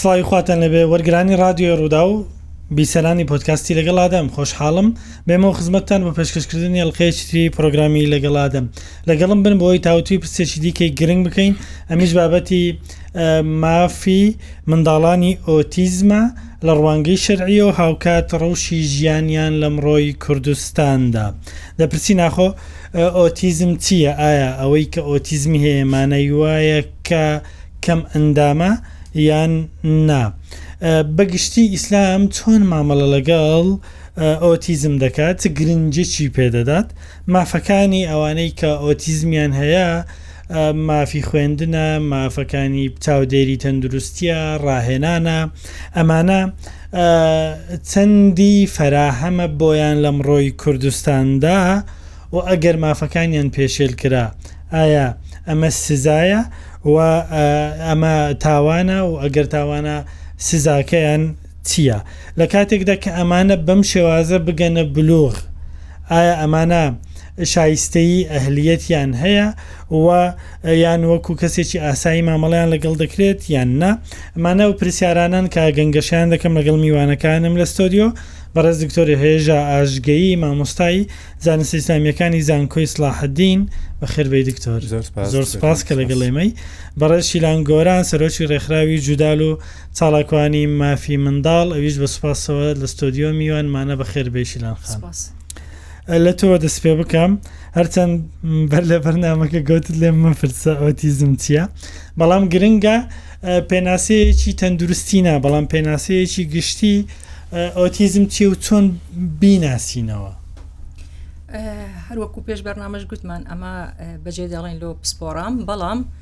سڵاوی خواتان لەبێ وەرگرانی رادیۆی ڕوودا و بیسەرانی پۆتکاستی لەگەڵادەم خۆشحاڵم بێمەوە خزمەتتان بە پێشکەشکردنی ئەلقەیەکی پرۆگرامی لەگەڵادەم لەگەڵم بن بۆی تاوتوی پرسێکی دیکەی گرنگ بکەین ئەمیش بابەتی مافی منداڵانی ئۆتیزمە لە ڕوانگەی شەرعییەوە هاوکات ڕەوشی ژیانیان لەمڕۆی کوردستاندا دەپرسی ناخۆ ئۆتیزم چییە؟ ئایا ئەوەی کە ئۆتیزمی هەیە مانای وایە کە کەم ئەندامە یان نا؟ بە گشتی ئیسلام چۆن مامەڵە لەگەڵ ئۆتیزم دەکات؟ چ گرنگیەکی پێدەدات؟ مافەکانی ئەوانەی کە ئۆتیزمیان هەیە، مافی خوێندنە، مافەکانی چاودێری تەندروستییە، ڕاهێنانە، ئەمانە چەندی فەراهەمە بۆیان لەمڕۆی کوردستاندا و ئەگەر مافەکانیان پێشێل کرا ئایا ئەمە سزایە و ئەمە تاوانە و ئەگەر تاوانە سزاکەیان چیە لە کاتێکدا کە ئەمانە بەم شێوازە بگەنە بلوغ ئایا ئەمانە شایستەی ئەهلیەتیان هەیە و یان وەکو کەسێکی ئاسایی مامەڵیان لەگەڵ دەکرێت یان نا ئەمانە و پرسیارانان کە گەنگەشیان دەکەم لەگەڵ میوانەکانم لە ستۆدیۆ بەڕێز دکتۆری هێژا ئاژگەیی مامۆستای زانستە ئیسلامیەکانی زانکۆی سڵاحدین بەخێربەی دکتۆر زۆر سپاس کە لەگەڵ ئێمەی بەڕێز شیلان گۆران سەرۆکی ڕێکخراوی جودال و چالاکوانی مافی منداڵ ئەویش بە سوپاسەوە لە ستۆدیۆ میوان مانە بەخێر بێی شیلان خان. سپاس. لە تۆوە دەست پێ بکەم هەرچەند بەر لە بەرنمەکە گوتت لێم مەپرسە ئۆتیزم چییە بەڵام گرنگە پێناسەیەکی تەندروستی نا بەڵام پێناسەیەکی گشتی ئۆتیزم چی و چۆن بیناسینەوە هەروەکو پێش بەرنامەش گوتمان ئەمە بەجێ دەڵێن لۆ پسپۆرام بەڵام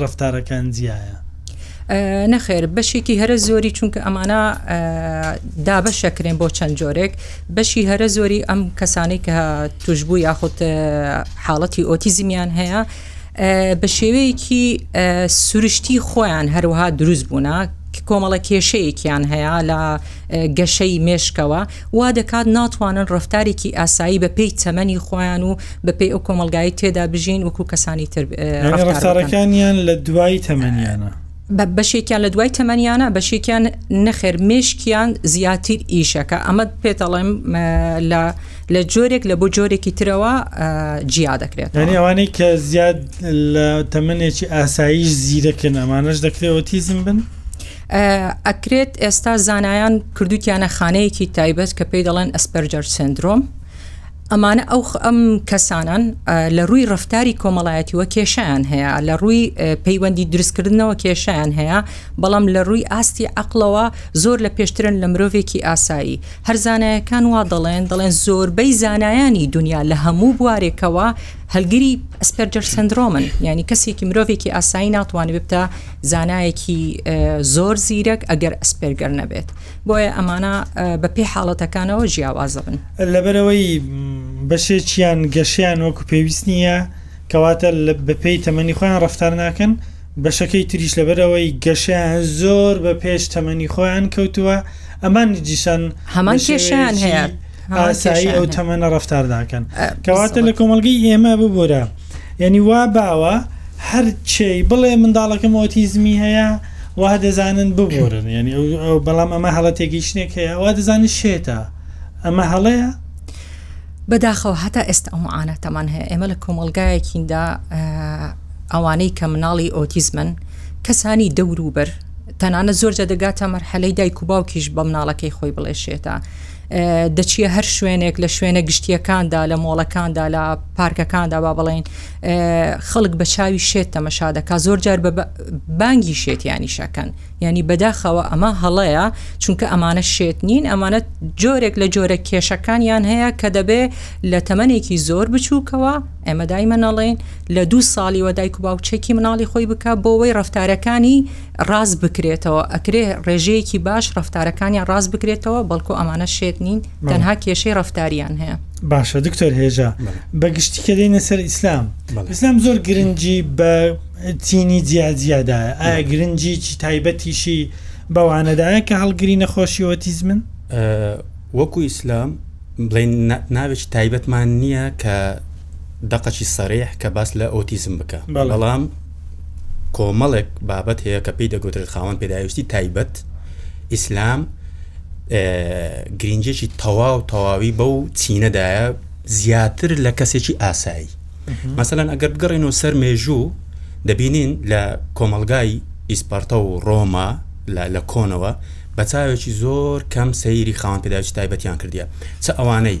ڕەفتارەکان جیایە؟ نەخێر بەشێکی هەرە زۆری چونکە ئەمانە دابەشەکرێن بۆ چەند جۆرێک بەشی هەرە زۆری ئەم کەسانی کە توشببوو یاخود حاڵەتی ئۆتیزمیان هەیە بە شێوەیەکی سروشتی خۆیان هەروها دروست بوونا کۆمەڵە کێشەیەکیان هەیە لە گەشەی مێشکەوە وا دەکات ناتوانن ڕەفتارێکی ئاسایی بە پێی تەمەنی خۆیان و بە پێی ئەو کۆمەڵگایەی تێدا بژین وەکوو کەسانی تر ڕەفتار بکەن. یانی ڕەفتارەکانیان لە دوای تەمەنیانە. بەشێکیان لە دوای تەمەنیانە، بەشێکیان نەخێر مێشکیان زیاتر ئیشەکە. ئەمە پێت دەڵێم لە جۆرێک لە بۆ جۆرێکی ترەوە جیا دەکرێت. یانی ئەوانەی کە زیاد لە تەمەنێکی ئاساییش زیرەکن ئەمانەش دەکرێت ئۆتیزم بن؟ ئەکرێت ئێستا زانایان کردوتیانە خانەیەکی تایبەت کە پێی دەڵێن ئەسپەرجەر سندرۆم ئەمانە ئەو ئەم کەسانان لە ڕووی ڕفتاری کۆمەڵایەتیوە کێشیان هەیە لە ڕووی پەیوەندی دروستکردنەوە کێشیان هەیە بەڵام لە ڕووی ئاستی عقلەوە زۆر لە پێشترن لە مرۆڤێکی ئاسایی هەرزانایەکان وا دەڵێن دەڵێن زۆربەی زانایانی دنیا لە هەموو بوارێکەوە هەلگری ئەسپێرجەر سندرۆمن یانی کەسێکی مرۆڤێکی ئاسایی ناتوانێت ببتە زانایەکی زۆر زیرەک ئەگەر ئەسپێرگەر نەبێت بۆیە ئەمانە بە پێی حاڵەتەکانەوە جیاوازە بن لەبەرەوەی بەشێکیان گەشیان وەکو پێویست نییە کەواتە بەپێی تەمەنی خۆیان ڕفتار ناکەن بەشەکەی تریش لەبەرەوەی گەشیان زۆر بە پێش تەمەنی خۆیان کەوتووە ئەمان جیشان هەمان کێشیان هەیە. ئاسایی ئەو تەمەە ڕفتار داکەن کەواتە لە کۆمەلگەی ئێمە ببورە یعنی وا باوە هەر چی بڵێ منداڵەکەم ئۆتیزمی هەیە وا دەزانن ببورن یعنی بەڵام ئەمە هەڵە تێگەیشتێک هەیە وا دەزانن شێتە ئەمە هەڵەیە بەداخەوە هەتا ئێستا ئەو معاناتەمان هەیە ئێمە لە کۆمەلگایەکیندا ئەوانەی کە مناڵی ئۆتیزمن کەسانی دەوروبەر تەنانە زۆرجە دەگاتە مەرحەلەی دایک و باوکیش بە مناڵەکەی خۆی بڵێشێتە دەچیە هەر شوێنێک لە شوێنە گشتییەکاندا، لە مۆڵەکاندا، لە پارکەکاندا با بڵێین، خەڵک بە چاوی شێت تەمەشا دەکا، زۆر جار بە بانگی شێتیانیش ئەکەن. یانی بەداخەوە ئەمە هەڵەیە، چونکە ئەمانە شێت نین، ئەمانە جۆرێک لە جۆرە کێشەکانیان هەیە کە دەبێ لە تەمەنێکی زۆر بچووکەوە، ئێمە دایمەن ئەڵێین لە دوو ساڵیوە دایک و باوک چەکی مناڵی خۆی بکا بۆ ئەوەی ڕەفتارەکانی ڕاست بکرێتەوە ئەکرێ ڕێژەیەکی باش ڕفتارەکانیان ڕاست بکرێتەوە بەڵکو ئەمانە شێت نین تەنها کێشەی ڕفتاریان هەیە باشە دکتۆر هێژا بەگشتی کە دێنە سەر ئیسلام ئیسلام زۆر گرنگی بە چینی جیاجیادا ئایا گرنگی چی تایبەتیشی بەوانەدایە کە هەڵگری نەخۆشی ئۆتیزمن وەکو ئیسلام بڵین ناوێکی تایبەتمان نییە کە دەقەی سەرێح کە باس لە ئۆتیزم بکە بەڵام کۆمەڵێک بابەت هەیە کە پێی دەگوترێت خاوەن پێداویستی تایبەت ئیسلام گرنجێکی تەواو تەواوی بەو چینەدایە زیاتر لە کەسێکی ئاسایی مەسەەن ئەگەر بگەڕێن و سەر مێژوو دەبینین لە کۆمەلگای ئیسپارتە و ڕۆما لە کۆنەوە بە چاوێکی زۆر کەم سەیری خاوەن پێداویستی تایبەتیان کردیە چ ئەوانەی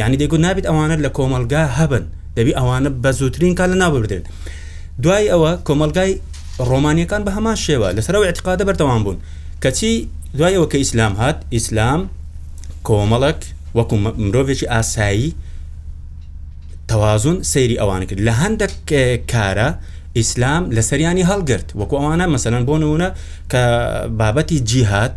یانی دەیگوت نابێت ئەوانە لە کۆمەڵگا هەبن دەبی ئەوانە بە زووترین کار لە ناببرێن دوای ئەوە کۆمەلگای ڕۆمانیەکان بە هەمان شێوە لەسەر و اعتقادە بەردەوام بوون کەچی دوای ئەوە کە ئیسلام هات ئیسلام کۆمەڵک وەکو مرۆڤێکی ئاسایی تەوازن سەیری ئەوان کرد لە هەندێک کارە ئیسلام لەسەریانی هەڵگرت وەکو ئەوانە مەسەەن بۆ نمونە کە بابەتی جیهات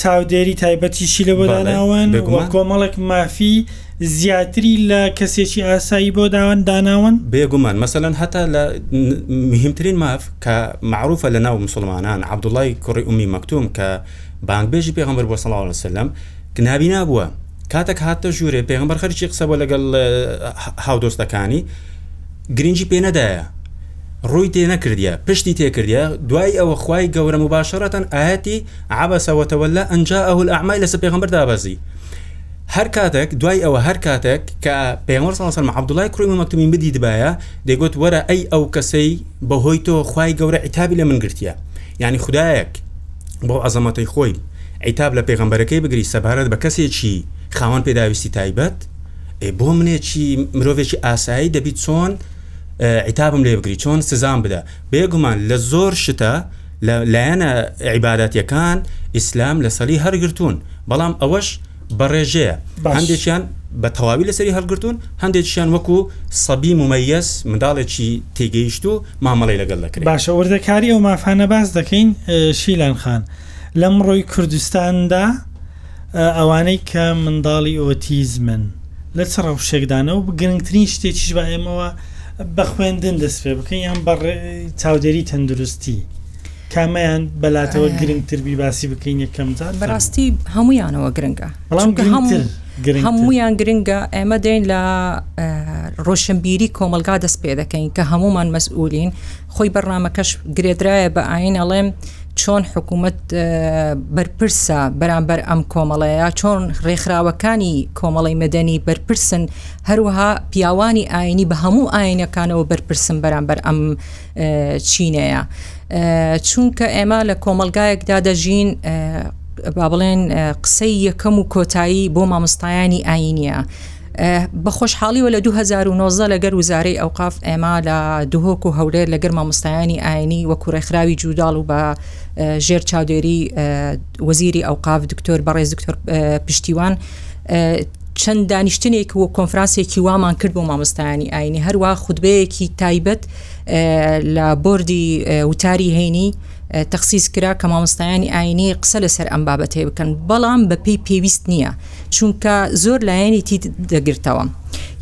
چاودێری تایبەتیشی لە بۆ داناون و کۆمەڵێک مافی زیاتری لە کەسێکی ئاسایی بۆ داوان داناون بێگومان مەسەەن هەتا لە مهمترین ماف کە معروفە لە ناو مسلمانان عبدوڵای کوڕی ئومی مەکتوم کە بانگبێژی پێغمبەر بۆ سەڵاو لەسلم کنابینا بووە کاتەک هاتتە ژوورێ پێغمبەر خەرکی قسە بۆ لەگەڵ هاودۆستەکانی گرنگی پێ نەدایە ڕووی تێ نەکردە پشتی تێکردە دوای ئەوە خی گەورە و باشەڕەتەن ئاەتی عبەسەوەتەوە لە ئەنجا ئەهول ئەعمای لەسەر پێغمبەر دابەزی هەر کاتێک دوای ئەوە هەر کاتێک کە پێمەر ساسەرم عبدوڵای کوڕی و مەکتتومی بدیت باە دەگوت وەرە ئەی ئەو کەسەی بەهۆی تۆ خی گەورە عیتابی لە من گرتیە ینی خدایەک بۆ عزەمەتی خۆی عیتاب لە پێغەمبەرەکەی بگری سەبارەت بە کەسێکی خاوەن پێداویستی تایبەت، ئێ بۆ منێکی مرۆڤێکی ئاسایی دەبی چۆن عیتابم لێ بگری چۆن سزام بدە بێگومان لە زۆر شتە لە لایەنە عیباداتیەکان ئیسلام لە سەلی هەرگرتوون بەڵام ئەوەش بەڕێژەیە هەندێکیان بە تەواوی لەسەری هەڵگرتوون هەندێکیان وەکو سەبی ممەیەس منداڵێکی تێگەیشت و مامەڵی لەگەڵ دەکرێت باشە وردەکاری ئەو مافانە باس دەکەین شیلان خان. لەمڕۆی کوردستاندا ئەوانەی کە منداڵی ئۆتیزمن لە چ ڕەوشێکدانەوە گرنگترین شتێکیش بە ئێمەوە بە خوێندن دەست پێ بکەین یان بە چاودێری تەندروستی کامیان بەلاتەوە گرنگتر بی باسی بکەین یەکەم جار بەڕاستی هەمویانەوە گرنگە بەڵام گرنگتر هەمویان گرنگە ئێمە دێن لە ڕۆشنبیری کۆمەلگا دەست پێ دەکەین کە هەمومان مەسئولین خۆی بەرنامەکەش گرێدرایە بە ئاین ئەڵێم چۆن حکوومەت بەرپرسە بەرامبەر ئەم کۆمەڵەیە چۆن ڕێکخراوەکانی کۆمەڵی مەدەنی بەرپرسن هەروەها پیاوانی ئاینی بە هەموو ئاینەکانەوە بەرپرسم بەرامبەر ئەم چینەیە چونکە ئێمە لە کۆمەلگایەکدا دەژین با بڵێن قسەی یەکەم و کۆتایی بۆ مامۆستایانی ئاینە بە خۆشحاڵیوە لە دوو هەزار و نۆزدە لەگەر وزارەی ئەوقاف ئێمە لە دهۆک و هەولێر لەگەر مامۆستایانی ئاینی وەکو ڕێکخراوی جوداڵ و بە ژێر چاودێری وەزیری ئەوقاف دکتۆر بەڕێز دکتۆر پشتیوان چەند دانیشتنێک و کۆنفرانسێکی وامان کرد بۆ مامۆستایانی ئاینی هەروە خودبەیەکی تایبەت لە بردی وتاری هەینی تەخصیز کرا کە مامۆستایانی ئاینی قسە لەسەر ئەم بابەتێ بکەن بەڵام بەپی پێویست نییە چونکە زۆر لایەنی تی دەگرتەوە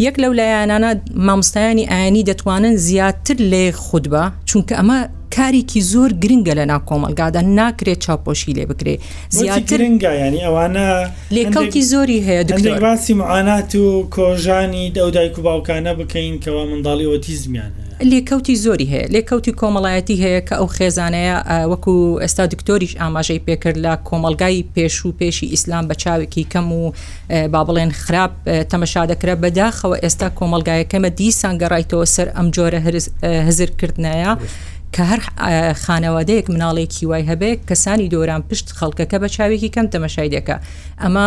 یەک لەو لایەنانە مامۆستایانی ئاینی دەتوانن زیاتر لێ خودبە چونکە ئەمە کارێکی زۆر گرنگە لە ناو کۆمەلگادا ناکرێت چاپۆشی لێ بکرێ زیاترنگا ینی ئەوانە لێکەڵکی زۆری هەیە دکتۆراسی معانات و کۆژانی دەودایک و باوکانە بکەین کەوا منداڵی ئۆتیزمیان هەیە لێکەوتی زۆری هەیە، لێکەوتی کۆمەڵایەتی هەیە کە ئەو خێزانەیە وەکو ئێستا دکتۆریش ئاماژەی پێکرد لە کۆمەڵگای پێشوو پێشی ئیسلام بە چاوێکی کەم و با بڵێن خراپ تەمەشا دەکرا بەداخەوە ئێستا کۆمەڵگایەکەمە دیسان گەڕایتەوە سەر ئەم جۆرە هزرکردنەیە کە هەر خانەوادەیەک مناڵێکی وای هەبێ کەسانی دۆران پشت خەڵکەکە بە چاوێکی کەم تەمەشای دەکە ئەمە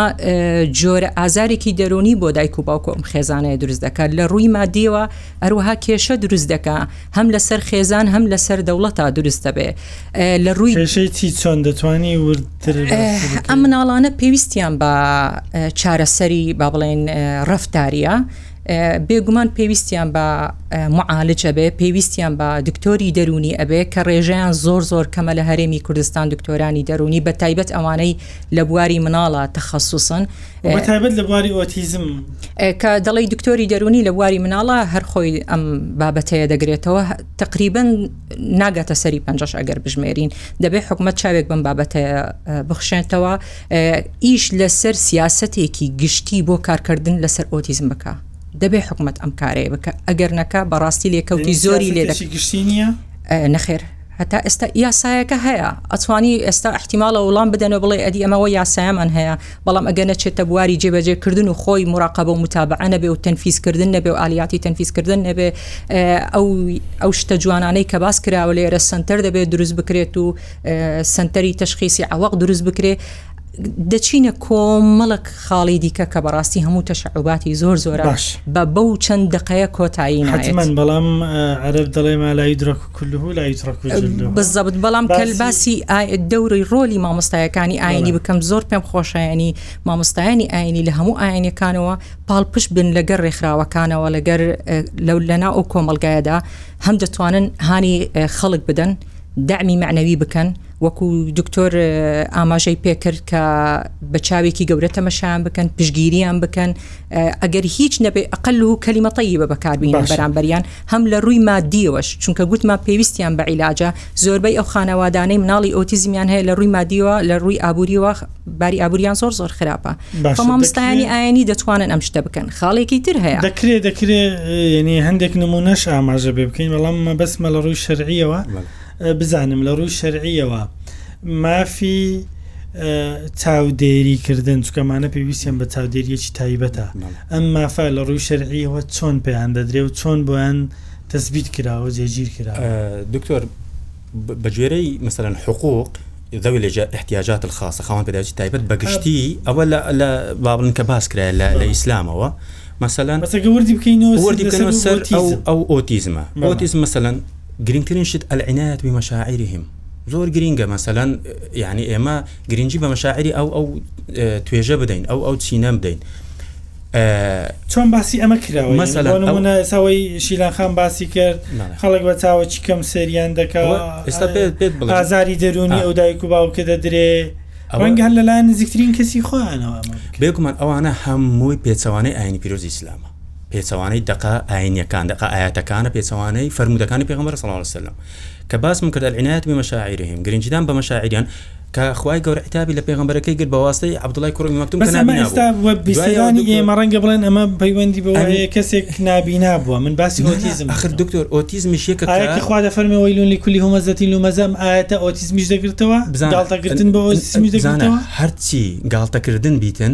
جۆرە ئازارێکی دەرونی بۆ دایک و باوکۆم خێزانەیە دروست دەکات لە ڕووی مادیەوە هەروەها کێشە دروست دەکا هەم لەسەر خێزان هەم لەسەر دەوڵەتا دروست دەبێ لە ڕووی کێشەی چۆن دەتوانی وردتر بکەی؟ ئەم مناڵانە پێویستیان بە ئە، چارەسەری با بڵێن ئە، ڕەفتاریە ئە، بێگومان پێویستیان بە ئە، معالج ئەبێ پێویستیان بە دکتۆری دەروونی ئەبێ کە ڕێژەیان زۆر زۆر کەمە لە هەرێمی کوردستان دکتۆرانی دەروونی بە تایبەت ئەوانەی لە بواری مناڵە تەخەسوسن. بەتایبەت لە بواری ئۆتیزم کە دەڵی دکتۆری دەرونی لە بواری مناڵە هەر خۆی ئەم بابەتەیە دەگرێتەوە تقریبن ناگاتە سەری پنجش ئەگەر بژمێرین دەبێت حکومت چاوێک بم بابەتە بخشێنتەوە ئیش لەسەر سیاسەتێکی گشتی بۆ کارکردن لەسەر ئۆتیزم بکە دەبێت حکومت ئەم کارەیە بکە ئەگەر نەکە بەڕاستی لێکەوتی زۆری لێ گشتی نییە نەخێر هەتا ئێستا یاسایەکە هەیە ئەتوانی ئێستا احتیماڵە وڵام بدەنەوە بڵێ ئەدی ئەمەوە یاسایەمان هەیە بەڵام ئەگەر نەچێتە بواری جێبەجێ کردن و خۆی مراقبە و متابعە نەبێ و تەنفیز کردن نەبێ و ئالیاتی تەنفیز کردن نەبێ ئەو ئەو شتە جوانانەی کە باس کراوە لێرە سنتەر دەبێت دروست بکرێت و سنتەری تەشخیسی عەوەق دروست بکرێ دەچینە کۆمەڵک خاڵی دیکە کە بەڕاستی هەموو تەشعوباتی زۆر زۆرە باش بە بەو چەند دقەیە کۆتایی نایەت. حەتمەن بەڵام عەرەب دەڵێ ما لا یدرک کله لا یترک جله. بالضبط بەڵام کە باسی- باسی ئای دەوری ڕۆلی مامۆستایەکانی بەڵێ. ئاینی بکەم زۆر پێم خۆشە یانی مامۆستایانی ئاینی لە هەموو ئاینەکانەوە پاڵپشت بن لەگەر ڕێکخراوەکانەوە لەگەر لەو لەناو ئەو کۆمەڵگایەدا هەم دەتوانن هانی خەڵک بدەن دەعمی مەعنەوی بکەن، وەکو دکتۆر ئاماژەی پێکرد کە بە چاوێکی گەورە تەمەشایان بکەن پشگیریان بکەن ئەگەر هیچ نەبێ ئەقل و کەلیمەتەیی بە بەکاربیین بەرامبەریان هەم لە ڕووی مادیەوەش چونکە گوتمان پێویستیان بە عیلاجە زۆربەی ئەو خانەوادانەی مناڵی ئۆتیزمیان هەیە لە ڕووی مادیەوە لە ڕووی ئابووریەوە باری ئابووریان زۆر زۆر خراپە مامستایانی ئاینی دەتوانن ئەم شتە بکەن خاڵێکی تر هەیە دەکرێ دەکرێ ینی هەندێک نمونەش ئاماژە بێ بکەین بەڵام مەبەسمە لە ڕووی شەرعیەوە بزانم لە ڕووی شەرعییەوە مافی چاودێری کردن چکە مانە پێویستیان بە چاودێریەکی تایبەتە ئەم مافە لە ڕووی شەرعیەوە چۆن پێیان دەدرێ و چۆن بۆیان تەسبیت کراوە جێگیر کرا دکتۆر بەگوێرەی مەسەرەن حقوق ذوي الاحتياجات الخاصة خاوەن پێداویستی تایبەت بەگشتی ئەوە لە بابڵن کە باس کرایە لە لە ئیسلامەوە مەسەلەن بەسەگە وردی بکەینەوە وردی بکەنەوە سەر ئەو ئەو ئۆتیزمە ئۆتیزم مەسەلەن گرینگترین شت العنایە بمشاعرهم زۆر گرینگە مەسەلەن یعنی ئێمە گرنگجی بە مەشاعری ئەو ئەو توێژە بدەین ئەو ئەو چینەم بدەین چۆن باسی ئەمە کراوە مەسەلەساوی شیلانخان باسی کرد خەڵک بە چاوەکی کەم سریان دەکەوە ئێستا پێت ئازاری دەرونی ئەو دایک و باوکە دەدرێ ئەوەنگ هەر لەلایەن نزیکترین کەسی خۆیانەوە بێگومان ئەوانە هەمووی پێچەوانەی ئاینی پیرۆزی ئیسلامە پێچەوانەی دەقە ئاینیەکان دەقە ئایەتەکانە پێچەوانەی فەرموودەکانی پێغمبەر صلی الله علیه وسلم کە باسم کرد العنایت بمشاعرهم گرنجدان بە مشاعریان کە خوای گەور عتابی لە پێغمبەرەکەی گر بەواستەی عبدڵای کوڕی مەکتوم بەس ئەمە ئێستا بیسەرانی ئێمە ڕەنگە بڵێن ئەمە پەیوەندی بەوەیە کەسێک نابینا بووە من باسی ئۆتیزم ئەخر دکتۆر ئۆتیزمیش یەکە ئاەکە خوا دە فەرمی وەیلون لکلی هومەزەتی لومەزەم ئاەتە ئۆتیزمیش دەگرتەوە گاڵتەگرتن بە ئۆتیزمی دەگرتەوە هەرچی گاڵتەکردن بیتن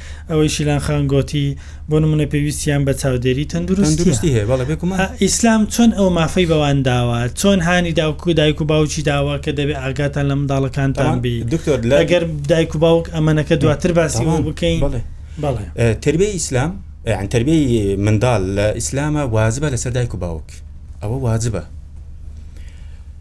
ئەوەی شیلان خان گۆتی، بۆ نمونە پێویستیان بە چاودێری تەندروستیە، ئیسلام چۆن ئەو مافەی بەوان داوە، چۆن هانی دایک و باوکی داوە کە دەبێ ئاگاتان لە منداڵەکانتان بی، ئەگەر دایک و باوک ئەمەنەکە دواتر باسی بۆ بکەین. تەربیەی ئیسلام یان تەربیەی منداڵ لە ئیسلامە واجبە لەسەر دایک و باوک، ئەوە واجبە.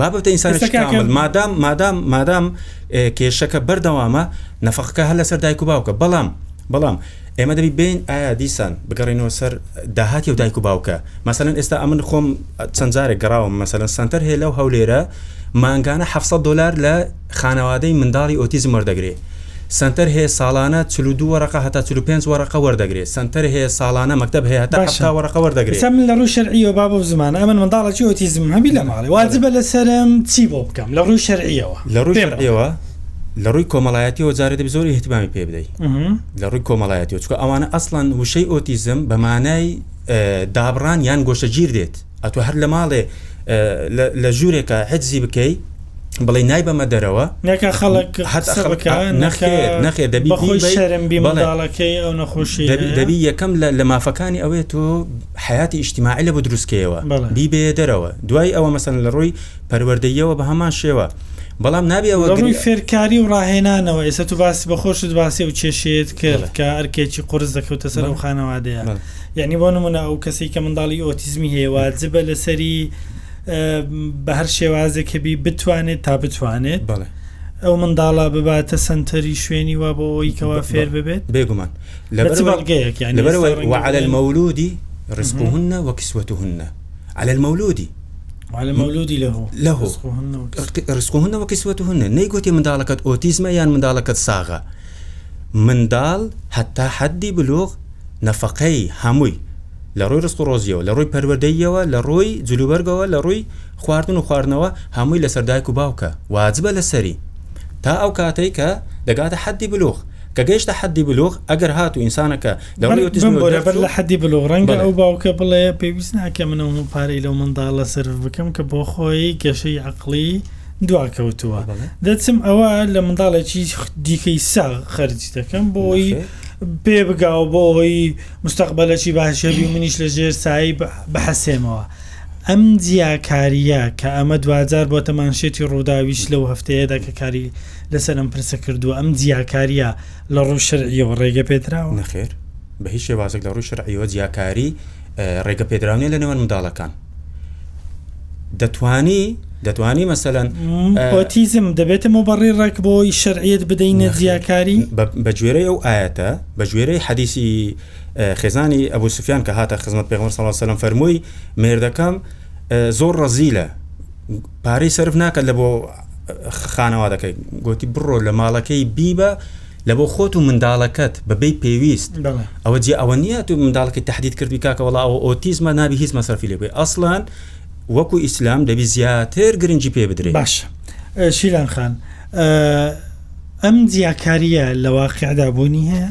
بابەتە ئینسانەکە ئێستا کاکە- کامل مادام مادام مادام ئێ، کێشەکە بەردەوامە نەفەقەکە هەر لەسەر دایک و باوکە بەڵام بەڵام ئێمە دەبی بین ئایا دیسان بگەڕێنەوە سەر داهاتی و دایک و باوکە مەسەن ئێستا ئەمن خۆم چەندجارێک گەڕاوم مەسەن سنتەر هەیە لەو هەولێرە مانگانە 700 دلار لە خانەوادەی منداڵی ئۆتیزم وەردەگرێ سەنتەر هەیە ساڵانە چل و دوو وەرەقە هەتا چل و پێنج وەرەقە وەردەگرێ سەنتەر هەیە ساڵانە مەکتەب هەیە هەتا باشە حەفتا وەرەقە وەردەگرێ. کەچە من لە ڕووی شەرعیەوە با بەو زمانە ئەمن منداڵەکی ئۆتیزمم هەبی لە ماڵێ بەڵێ. واجبە لەسەرم چی بۆ بکەم لە ڕووی شەرعیەوە لە ڕووی پێم بڵێ. شەرعیەوە لە ڕووی کۆمەڵایەتیەوە جارێ دەبێ زۆر ئیهتیمامی پێ بدەی ئەها. لە ڕووی کۆمەڵایەتیەوە چونکە ئەوانە ئەسڵەن وشەی ئۆتیزم بە مانای دابڕان یان گۆشەگیر دێت. ئەتوو هەر لە ماڵێ لە ژوورێکە حەجزی بکەی بڵێ نایبەمە دەرەوە نەکە خەڵک نەخێ دەبی بەڵێڵەکەی ئەو نەخۆشی دەبی یەکەم لە مافەکانی ئەوێ تۆ حیاتی ئیشتیماعی لە بۆ دروستکەیەوە بیبێ دەرەوە دوای ئەوە مەسن لە ڕووی پەروەردەیەوە بە هەمان شێوە بەڵام نابێ ئەوە ڕووی فێرکاری و ڕاهێنانەوە ئێستا تو باسی بەخۆشت باسی و کێشێت کرد کە ئەرکێکی قرس دەکەوتە سەر و خانەوادەیە یەعنی بۆ نمونە ئەو کەسەی کە منداڵی ئۆتیزمی هەیە واجبە لەسەری بە هەر شێوازێک هەبی بتوانێت تا بتوانێت بەڵێ ئەو منداڵە بباتە سنتەری شوێنی وا بۆ ئەوی کەوا فێر ببێت بێگومان لەبەر بەڵگەیەک یعنی لەبەر وعلى المولود رزقهن وكسوتهن على المولود على المولود له له رزقهن وكسوتهن نەیگوتی منداڵەکەت ئۆتیزمە یان منداڵەکەت ساغە منداڵ هەتا حەدی بلوغ نەفەقەی هەمووی لە ڕووی ڕسق و ڕۆزیەوە لە ڕووی پەروەدەیەوە لە ڕووی جلوبەرگەوە لە ڕووی خواردن و خواردنەوە هەمووی لە سەردایک و باوکە واجبە لە سەری تا ئەو کاتەی کە دەگاتە حەدی بلوغ کە گەیشتە حەدی بلوغ ئەگەر هات و ئینسانەکە لەبەر لە حەدی بلوغ ڕەنگە ئەو باوکە بڵێ پێویست ناکە منەوە من پارەی لەو منداڵە سرف بکەم کە بۆ خۆی گەشەی عقلی دواکەوتووە دەچم ئەوە لە منداڵێکی دیکەی ساغ خەرج دەکەم بۆی پێ بگاو بۆ ئەوەی مستەقبەلەکی باش هەبی و منیش لە ژێر سایەی بحەسێمەوە ئەم جیاکارییە کە ئەمە دواجار بۆتە مانشێتی ڕووداویش لەو هەفتەیەدا کە کاری لەسەر ئەم پرسە کردووە ئەم جیاکاریە لە ڕوو شەرعیەوە ڕێگە پێدراوە نەخێر بە هیچ شێوازێک لە ڕووی شەرعیەوە جیاکاری ڕێگە پێدراونێ لە نێوان منداڵەکان دەتانی دەتوانی مەسەەن ئۆتیزم دەبێتە مە بەڕی ڕێک بۆی شەرعیت بدەینە جیاکاری بە گوێرەی ئەو ئاەتە بە گوێرەی حەدیسی خێزانی ئەبوو سفیان کە هاتە خزمەت پێغمە سەڵ سەلم فەرمووی مێردەکەم زۆر ڕەزی لە پارەی سرف ناکەن لە بۆ خانەوادەکەی گوتی بڕۆ لە ماڵەکەی بیبە لە بۆ خۆت و منداڵەکەت بەبێی پێویست بەڵێ. ئەوە جێ ئەوە نیە تو منداڵەکەی تەحدید کردبی کاکە وەڵا ئەوە ئۆتیزمە نابی هیچ مەسرەفی لێ بکەی ئەسڵەن وەکو ئیسلام دەبی زیاتر گرنگی پێ بدرێ. باشە شیلان خان ئەم جیاکاریە لە واقیعدا بوونی هەیە؟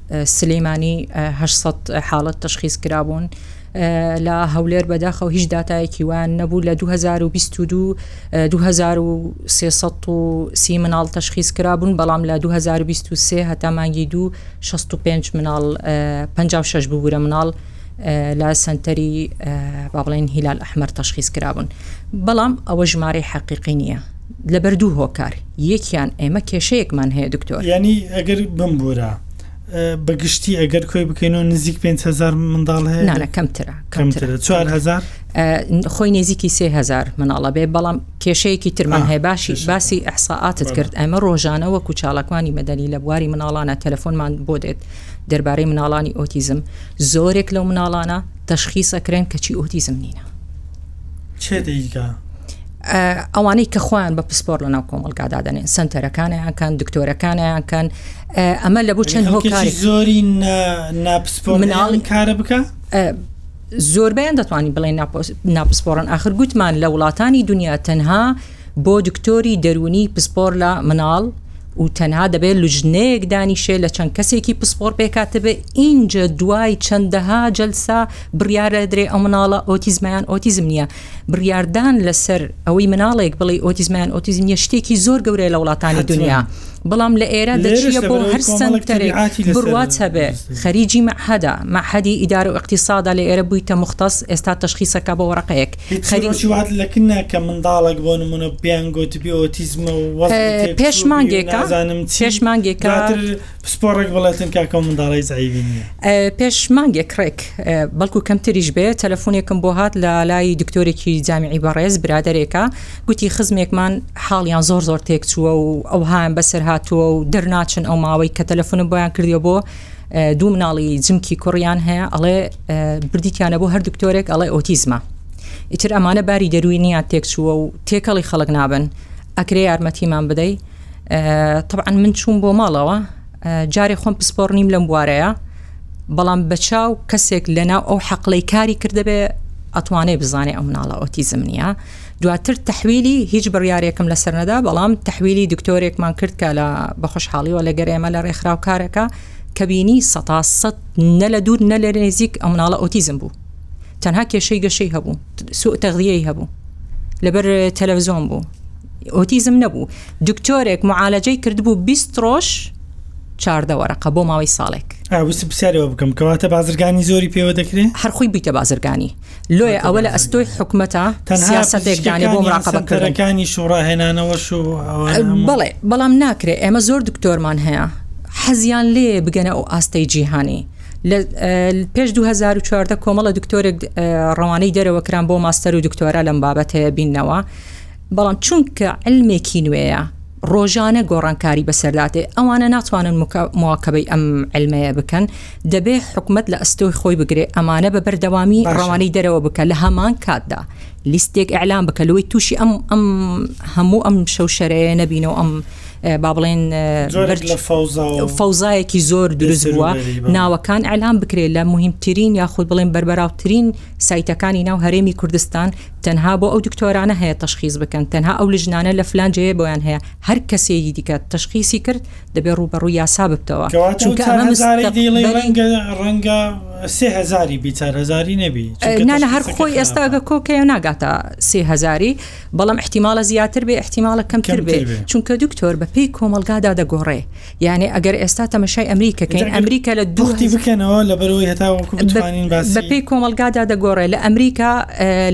سلیمانی هەشت سەد حاڵەت تەشخیس کرابوون لە هەولێر بەداخەوە هیچ داتایەکی وان نەبوو لە 2022 2330 مناڵ تەشخیس کرابوون بەڵام لە 2023 هەتا مانگی دوو 65 مناڵ 56 ببوورە مناڵ لە سنتەری با بڵێن هیلال ئەحمەر تەشخیس کرابوون بەڵام ئەوە ژمارەی حەقیقی نییە لەبەر دوو هۆکار یەکیان ئێمە کێشەیەکمان هەیە دکتۆر. یانی ئەگەر بمبورە بە گشتی ئەگەر کۆی بکەینەوە نزیک 5هزار منداڵ هەیە نانە کەمترە کەمترە 4هزار خۆی نێزیکی 3هزار مناڵە بێ بەڵام کێشەیەکی ترمان هەیە باشی باسی ئەحسااتت کرد ئەمە ڕۆژانە وەکو چاڵکوانی مەدەنی لە بواری مناڵانە تەلەفۆنمان بۆ دێت دەربارەی مناڵانی ئۆتیزم زۆرێک لەو مناڵانە تەشخیسەکرێن کەچی ئۆتیزم نینە چێ دەیگا ئەوانەی کە خۆیان بە پسپۆر لە ناو کۆمەلگادا دەنێن سنتەرەکانیانکان دکتۆرەکانیانکان ئەمە لە بۆ چەند هۆکاری زۆری ناپسپۆر مناڵی کارە بکە زۆربیان دەتوانین بڵێ ناپسپۆرن آخر گوتمان لە وڵاتانی دنیا تەنها بۆ دکتۆری دەرونی پسپۆر لە مناڵ و تەنها دەبێت لژنەیەک دانیشێ لە چەند کەسێکی پسپۆر پێکاتبێ ئینجا دوای چەندەها جەلسا بڕیارە درێ ئەو مناڵە ئۆتیزمیان ئۆتیزم نییە بڕیاردان لەسەر ئەوەی مناڵێک بڵێ ئۆتیزمیان ئۆتیزم نیە شتێکی زۆر گەورەیە لە وڵاتانی دنیا بەڵام لە ئێرە دەچیە بۆ هەر سنتەرێک بڕوات هەبێ خەریجی مەحەدا مەحەدی ئیدار و اقتصادا لە ئێرە بوویتە مختص ئێستا تەشخیسەکە بە وەڕقەیەک خەریکی وات لەکنە کە منداڵێک بۆ نمونە بیان گوتبی ئۆتیزمە و پێش مانگێکە پێش مانگێکە پسپۆڕێک بڵێتن کاکە ئەو منداڵەی زەعیبی نییە. پێش مانگێک ڕێک بەڵکو کەمتریش بێ تەلەفونێکم بۆ هات لە لای دکتۆرێکی جامیعی بەڕێز برادەرێکە گوتی خزمێکمان حاڵیان زۆر زۆر تێک چووە و ئەوهایان بەسەر هاتووە و دەرناچن ئەو ماوەی کە تەلەفونم بۆیان کردیە بۆ دوو مناڵی جمکی کوڕیان هەیە ئەڵێ بردیتیانە بۆ هەر دکتۆرێک ئەڵێ ئۆتیزمە ئیتر ئەمانە باری دەروی نیان تێک چووە و تێکەڵی خەڵک نابن ئەکرێ یارمەتیمان بدەی طبعا من چووم بۆ ماڵەوە جارێ خۆم پسپۆڕ نیم لەم بوارەیە بەڵام بەچاو کەسێک لەناو ئەو حەقلەی کاری کردبێ ئەتوانێ بزانێ ئەو مناڵە ئۆتیزم نییە دواتر تحویلی هیچ بڕارێکم لەسەر نەدا بەڵام تحویلی دکتۆرێکمان کرد کە لە بەخۆشحاڵیەوە لەگەر ئێمە لە ڕێکخراو کارەکە کە بینی سە سە نە لە دوور نە لە نێزیک ئەو مناڵە ئۆتیزم بوو تەنها کێشەی گەشەی هەبوو سوء تەغذیەی هەبوو لەبەر تەلەڤزۆن بوو ئۆتیزم نەبوو دکتۆرێک معالەجەی کردبوو 20 ڕۆژ چاردە وەرەقە بۆ ماوەی ساڵێک ئاویست پرسیارەوە بکەم کەواتە بازرگانی زۆری پێوە دەکرێت هەرخۆی بیتە بازرگانی لۆیە ئەوە لە ئەستۆی حکومەتە سیاستێکدانێ بۆ مراقبەکەرەکانی شوڕاهێنانەوە شو بڵێ بەڵام ناکرێت ئێمە زۆر دکتۆرمان هەیە حەزیان لێ بگەنە ئەو ئاستەی جیهانی لە پێش 2014 کۆمەڵە دکتۆرێک ڕەوانەی دەرەوە کران بۆ ماستەر و دکتۆرا لەم بابەت هەیە بینەوە بەڵام چونکە علمێکی نوێیە ڕۆژانە گۆڕانکاری بەسەرداتێ ئەوانە ناتوانن مواکەبەی ئەم علمەیە بکەن دەبێ حکومت لە ئەستۆی خۆی بگرێ ئەمانە بە بەردەوامی ڕەوانەی دەرەوە بکە لە هەمان کاتدا لیستێک ئەلام بکە لەوەی تووشی ئەم ئەم هەموو ئەم شەو شەرەیە نەبینەوە ئەم با بڵێن فەوزایەکی زۆر دروست بووە ناوەکان ئەلام بکرێت لە مهمترین یاخود بڵێن بەربراوترین سایتەکانی ناو هەرێمی کوردستان تەنها بۆ ئەو دکتۆرانە هەیە تشخیز بکەن تەنها ئەو لژنانە لە فلانجەیە بۆیان هەیە هەر کەسێکی دیکە تشخیسی کرد دەبێ ڕوبەڕوو یاسا ببتەوە ڕەنگە سهزاری بیچارهزاری نەبی نانە هەر خۆی ئێستاگە کۆکەیە ناگاتە سهزاری بەڵام احتیمالە زیاتر بێ احتیمالە کەمتر بێ چونکە دکتۆر بە پێی کۆمەلگادا دەگۆڕێ یانێ ئەگەر ئێستا تەمەشای ئەمریکەکەین ئەمریکا لە دوختی بکەنەوە لە بەرەوەی هەتاوەکوین بە پێی کۆمەلگادا دەگۆڕێ لە ئەمریکا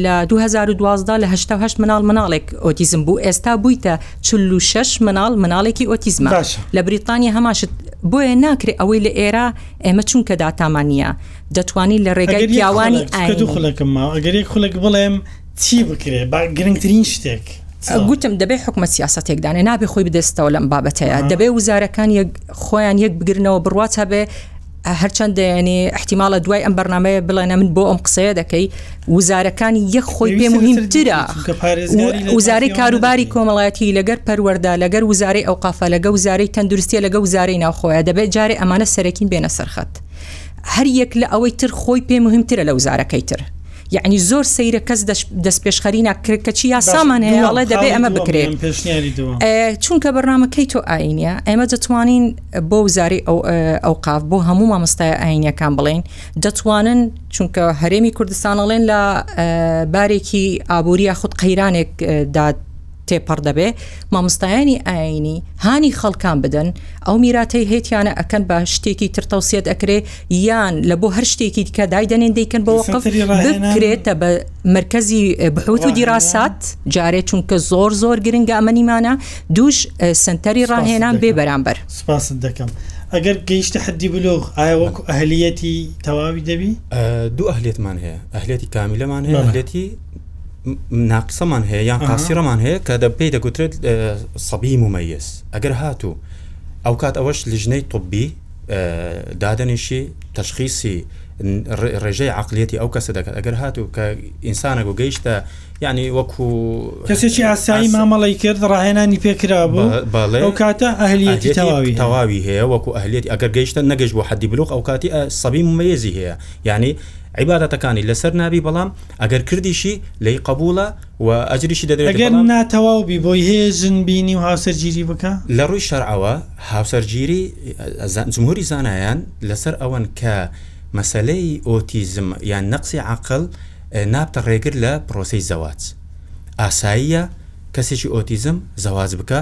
لە 2012 لە هه مناڵ مناڵێک ئۆتیزم بوو ئێستا بوویتە 46 مناڵ مناڵێکی ئۆتیزمە لە بریتانیا هەماشت بۆیە ناکرێت ئەوەی لە ئێرە ئێمە چونکە داتامانە دەتوانین لە ڕێگای پیاوانی ئاگەر یەک خولک بڵێم چی بکرێ با گرنگترین شتێک چ؟ گوتم دەبێ حکومەت سیاسەتێک دانێ نابێ خۆی بدەستەوە لەم بابەتەیە دەبێ وزارەکان یەک خۆیان یەک بگرنەوە بڕوات هەبێ هەرچەند دەیانی احتیمالە دوای ئەم بەرنمەیە بڵێنە من بۆ ئەم قسەیە دەکەی وزارەکانی یەک خۆی پێ مهمترە وزاری کاروباری کۆمەڵایەتی لەگەر پەروەەردە لەگەر وزاری ئەو قافە لەگە وزاری تەندروستیە لەگە وزاری ناوخۆیە دەبێت جارێ ئەمانە سەرەکین بێنە سەرخەت هەر یەک لە ئەوەی تر خۆی پێ مهمترە لە وزارەکەی تر یەعنی زۆر سەیرە کەس دەست پێشخەری ناکرێت کەچی یاسامان هەیە ئەڵێ دەبێ ئەمە بکرێت چونکە بەرنمەکەی تۆ ئاینە ئێمە دەتوانین بۆ وزاری ئەو قاف بۆ هەموو مامۆستای ئاینەکان بڵین دەتوانن چونکە هەرێمی کوردستانەڵێن لە بارێکی ئابووری یاخود قەیرانێک داد تێپەڕ دەبێ مامۆستایانی ئاینی هانی خەڵکان بدەن ئەو میراتەی هەیتیانە ئەکەن بە شتێکی تر تەوسێت ئەکرێ یان لە بۆ هەر شتێکی دیکە دایدەنێن دیکەن بە وەقف سەتری ڕاهێنان. بکرێتە بە مرکزی بحوت و دیراسات جارێ چونکە زۆر زۆر گرنگە ئەمەنیمانە دووش اه، سنتەری سپاست ڕاهێنان دەکەم. بێ بەرامبەر سپاست دەکەم ئەگەر گەیشتە حدی بلوغ ئایا وەکو ئەهلیەتی تەواوی دەبی دوو ئەهلیەتمان هەیە ئەهلیەتی کامیلەمان هەیە بەڵێ. ئەهلیەتی ناقسەمان هەیە یان قاسیڕەمان هەیە کە دە پێی دەگوترێت سەبی ممەیز ئەگەر هاتوو ئەو کات ئەوەش لیژنەی طببی دادەنیشی تەشخیسی ڕێژەی عقلەتی ئەو کەسە دەکات ئەگەر هاتوو کە ئینسانە و گەیشتە یعنی وەکو کەسێکی ئاسایی مامەڵی کرد ڕاهێنانی پێکرا بوو ئەو کاتە ئەهلیەتی تەواوی تەواوی هەیە وەکو ئەهلیت ئەگەر گەیشتە نەگەشت بۆ حەدی بلوق ئەو کاتی سەبی ممەزی هەیە یعنی عیباەتەکانی لەسەر نابی بەڵام ئەگەر کردیشی لێی قەبووڵە و ئەجریشی دەدرێت، ئەگەر بەڵام. نا تەواو بی بۆی هەیە ژن بینی و هاوسەرگیری بکا؟ لە ڕووی شەرعەوە هاوسەرگیری، جمهوری زانایان لەسەر ئەوەن کە مەسەلەی ئۆتیزم یان نەقسی عەقڵ نابتە ڕێگر لە پڕۆسەی زەواج، ئاساییە کەسێکی ئۆتیزم زەواج بکا،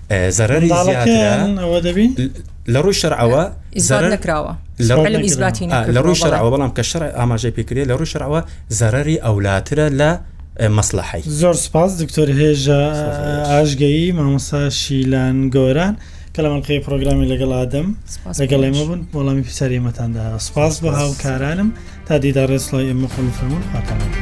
زەرەری زیاترە لە ڕووی شەرعەوە زەرەر نەکراوە لە ڕووی شەرعەوە بەڵام کە شەرع ئاماژەی پێکرێت لە ڕووی شەرعەوە زەرەری ئەولاترە لە مەسلحی زۆر سپاس دکتۆر هێژە ئاژگەیی مامۆساشی لان گۆران کە لە مەڵقەی پرۆگرامی لەگەڵ ئادەم لەگەڵێمە بوون وەڵامی پرسیارێمەتان دا سپاس بۆ هاوکارانم تا دیدار ڕێز ڵای ئێمە خۆ فەرمون پاتانەکە